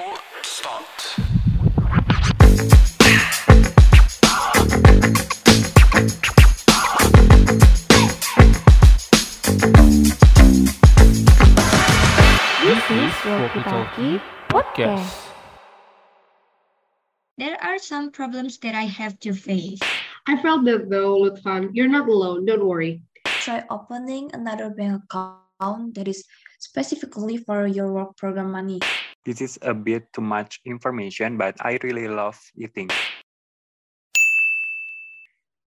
Court start. This is Walkie Talkie Podcast. There are some problems that I have to face. I felt that though, Lutfan, you're not alone, don't worry. Try opening another bank account that is specifically for your work program money. This is a bit too much information, but I really love eating.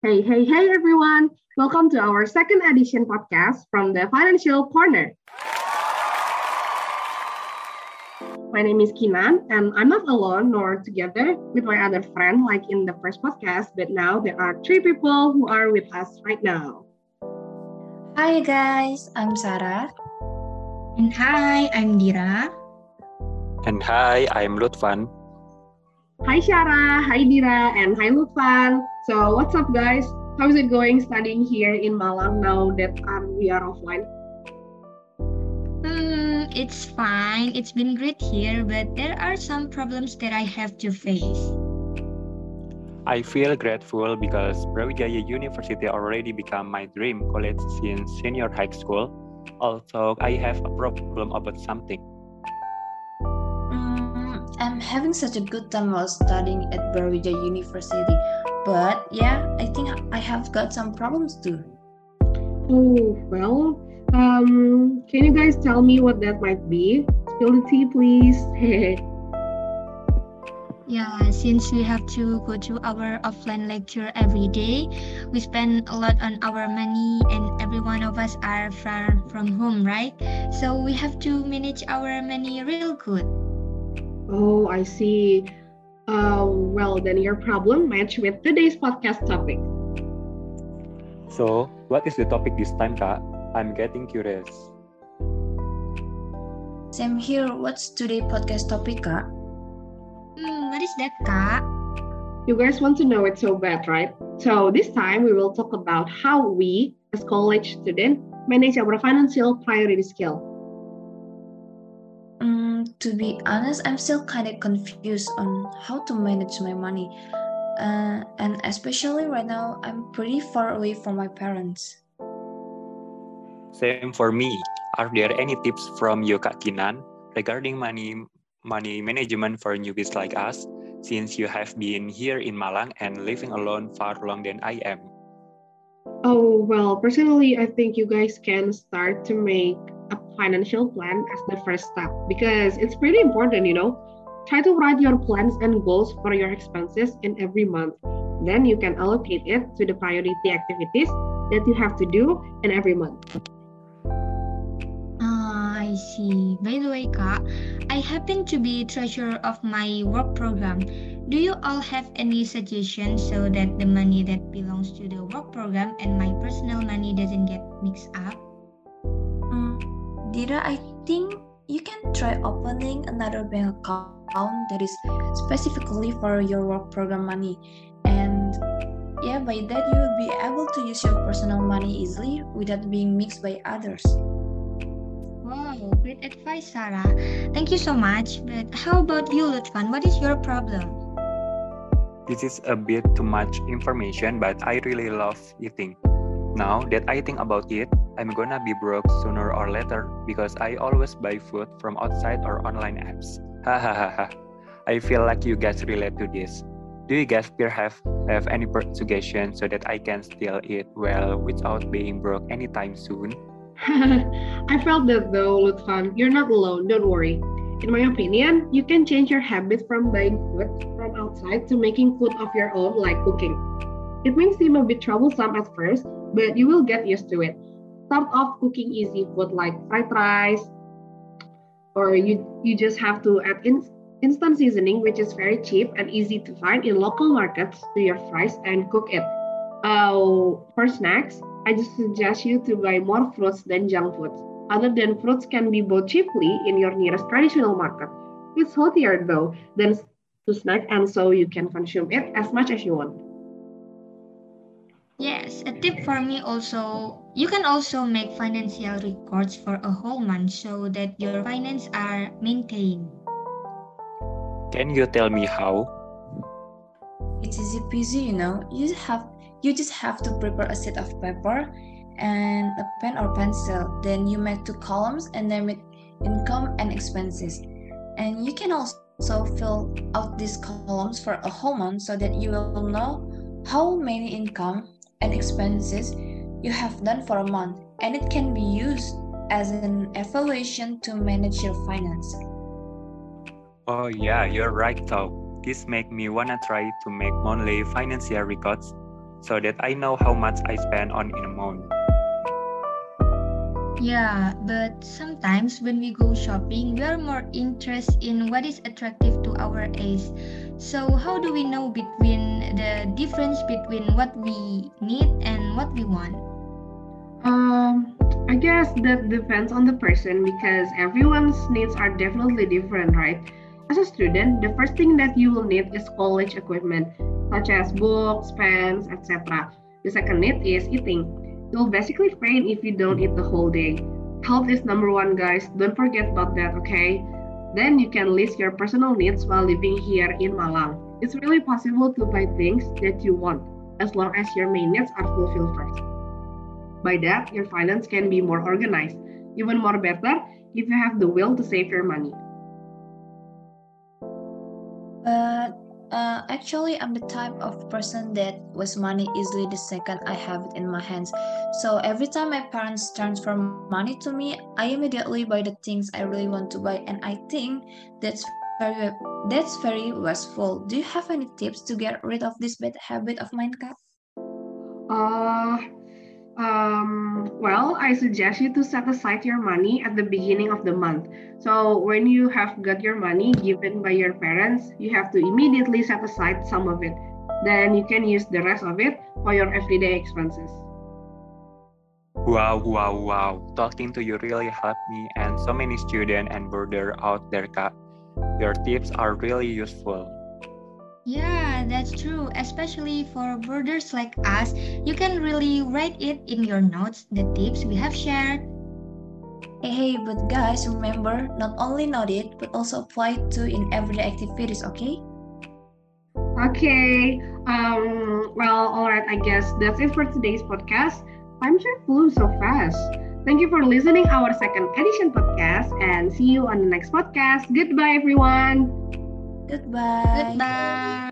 Hey, hey, hey, everyone. Welcome to our second edition podcast from the Financial Corner. My name is Kinan, and I'm not alone nor together with my other friend like in the first podcast, but now there are three people who are with us right now. Hi guys, I'm Sarah. And hi, I'm Dira. And hi, I'm Lutfan. Hi, Shara. Hi, Dira. And hi, Lutfan. So, what's up, guys? How is it going studying here in Malang now that um, we are offline? Hmm, it's fine. It's been great here, but there are some problems that I have to face. I feel grateful because Brawijaya University already become my dream college since senior high school. Also, I have a problem about something. I'm having such a good time while studying at Brawijaya University. But yeah, I think I have got some problems too. Oh, well, um, can you guys tell me what that might be? Spill the tea, please. Yeah, since we have to go to our offline lecture every day, we spend a lot on our money and every one of us are far from home, right? So we have to manage our money real good. Oh, I see. Uh, well, then your problem match with today's podcast topic. So, what is the topic this time, Kak? I'm getting curious. Same here, what's today podcast topic, Kak? Hmm, what is that, Kak? You guys want to know it so bad, right? So this time we will talk about how we, as college students, manage our financial priority scale. To be honest, I'm still kind of confused on how to manage my money. Uh, and especially right now, I'm pretty far away from my parents. Same for me. Are there any tips from you, Kak Kinan, regarding money money management for newbies like us? Since you have been here in Malang and living alone far longer than I am. Oh, well, personally, I think you guys can start to make a financial plan as the first step because it's pretty important, you know. Try to write your plans and goals for your expenses in every month. Then you can allocate it to the priority activities that you have to do in every month. Ah, I see. By the way, Kak, I happen to be treasurer of my work program. Do you all have any suggestions so that the money that belongs to the work program and my personal money doesn't get mixed up? Dira, I think you can try opening another bank account that is specifically for your work program money. And yeah, by that you will be able to use your personal money easily without being mixed by others. Wow, great advice, Sarah. Thank you so much. But how about you, Lutfan? What is your problem? This is a bit too much information, but I really love eating. Now that I think about it, I'm gonna be broke sooner or later because I always buy food from outside or online apps. Hahaha. I feel like you guys relate to this. Do you guys here have, have any per- suggestion so that I can still eat well without being broke anytime soon? I felt that though, Lutfan, you're not alone, don't worry. In my opinion, you can change your habit from buying food from outside to making food of your own, like cooking. It may seem a bit troublesome at first, but you will get used to it. Start off cooking easy food like fried rice, or you, you just have to add in, instant seasoning, which is very cheap and easy to find in local markets, to your fries and cook it. Uh, for snacks, I just suggest you to buy more fruits than junk foods. Other than fruits can be bought cheaply in your nearest traditional market. It's healthier though than to snack and so you can consume it as much as you want. Yes, a tip for me also, you can also make financial records for a whole month so that your finance are maintained. Can you tell me how? It's easy peasy, you know. You just have you just have to prepare a set of paper and a pen or pencil. Then you make two columns and name it income and expenses. And you can also fill out these columns for a whole month so that you will know how many income and expenses you have done for a month. And it can be used as an evaluation to manage your finance. Oh yeah, you're right though. This make me wanna try to make monthly financial records so that I know how much I spend on in a month. Yeah, but sometimes when we go shopping, we are more interested in what is attractive to our eyes. So how do we know between the difference between what we need and what we want? Um, I guess that depends on the person because everyone's needs are definitely different, right? As a student, the first thing that you will need is college equipment, such as books, pens, etc. The second need is eating. You'll basically faint if you don't eat the whole day. Health is number one, guys. Don't forget about that, okay? Then you can list your personal needs while living here in Malang. It's really possible to buy things that you want as long as your main needs are fulfilled first. By that, your finance can be more organized. Even more better if you have the will to save your money. But uh, actually, I'm the type of person that wastes money easily the second I have it in my hands. So every time my parents transfer money to me, I immediately buy the things I really want to buy, and I think that's very that's very wasteful. Do you have any tips to get rid of this bad habit of mine, Kak? Uh, um, well, I suggest you to set aside your money at the beginning of the month. So when you have got your money given by your parents, you have to immediately set aside some of it. Then you can use the rest of it for your everyday expenses. Wow, wow, wow. Talking to you really helped me and so many students and boarders out there, Kak. Your tips are really useful. Yeah, that's true. Especially for birders like us, you can really write it in your notes, the tips we have shared. Hey, hey, but guys, remember, not only note it, but also apply it to in everyday activities, okay? Okay. Um, well, all right. I guess that's it for today's podcast. Time sure flew so fast. Thank you for listening our second edition podcast and see you on the next podcast. Goodbye, everyone. Goodbye. Goodbye.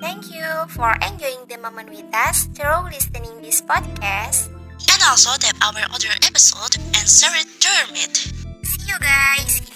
Thank you for enjoying the moment with us through listening this podcast. And also tap our other episode and share it to your mate. See you guys.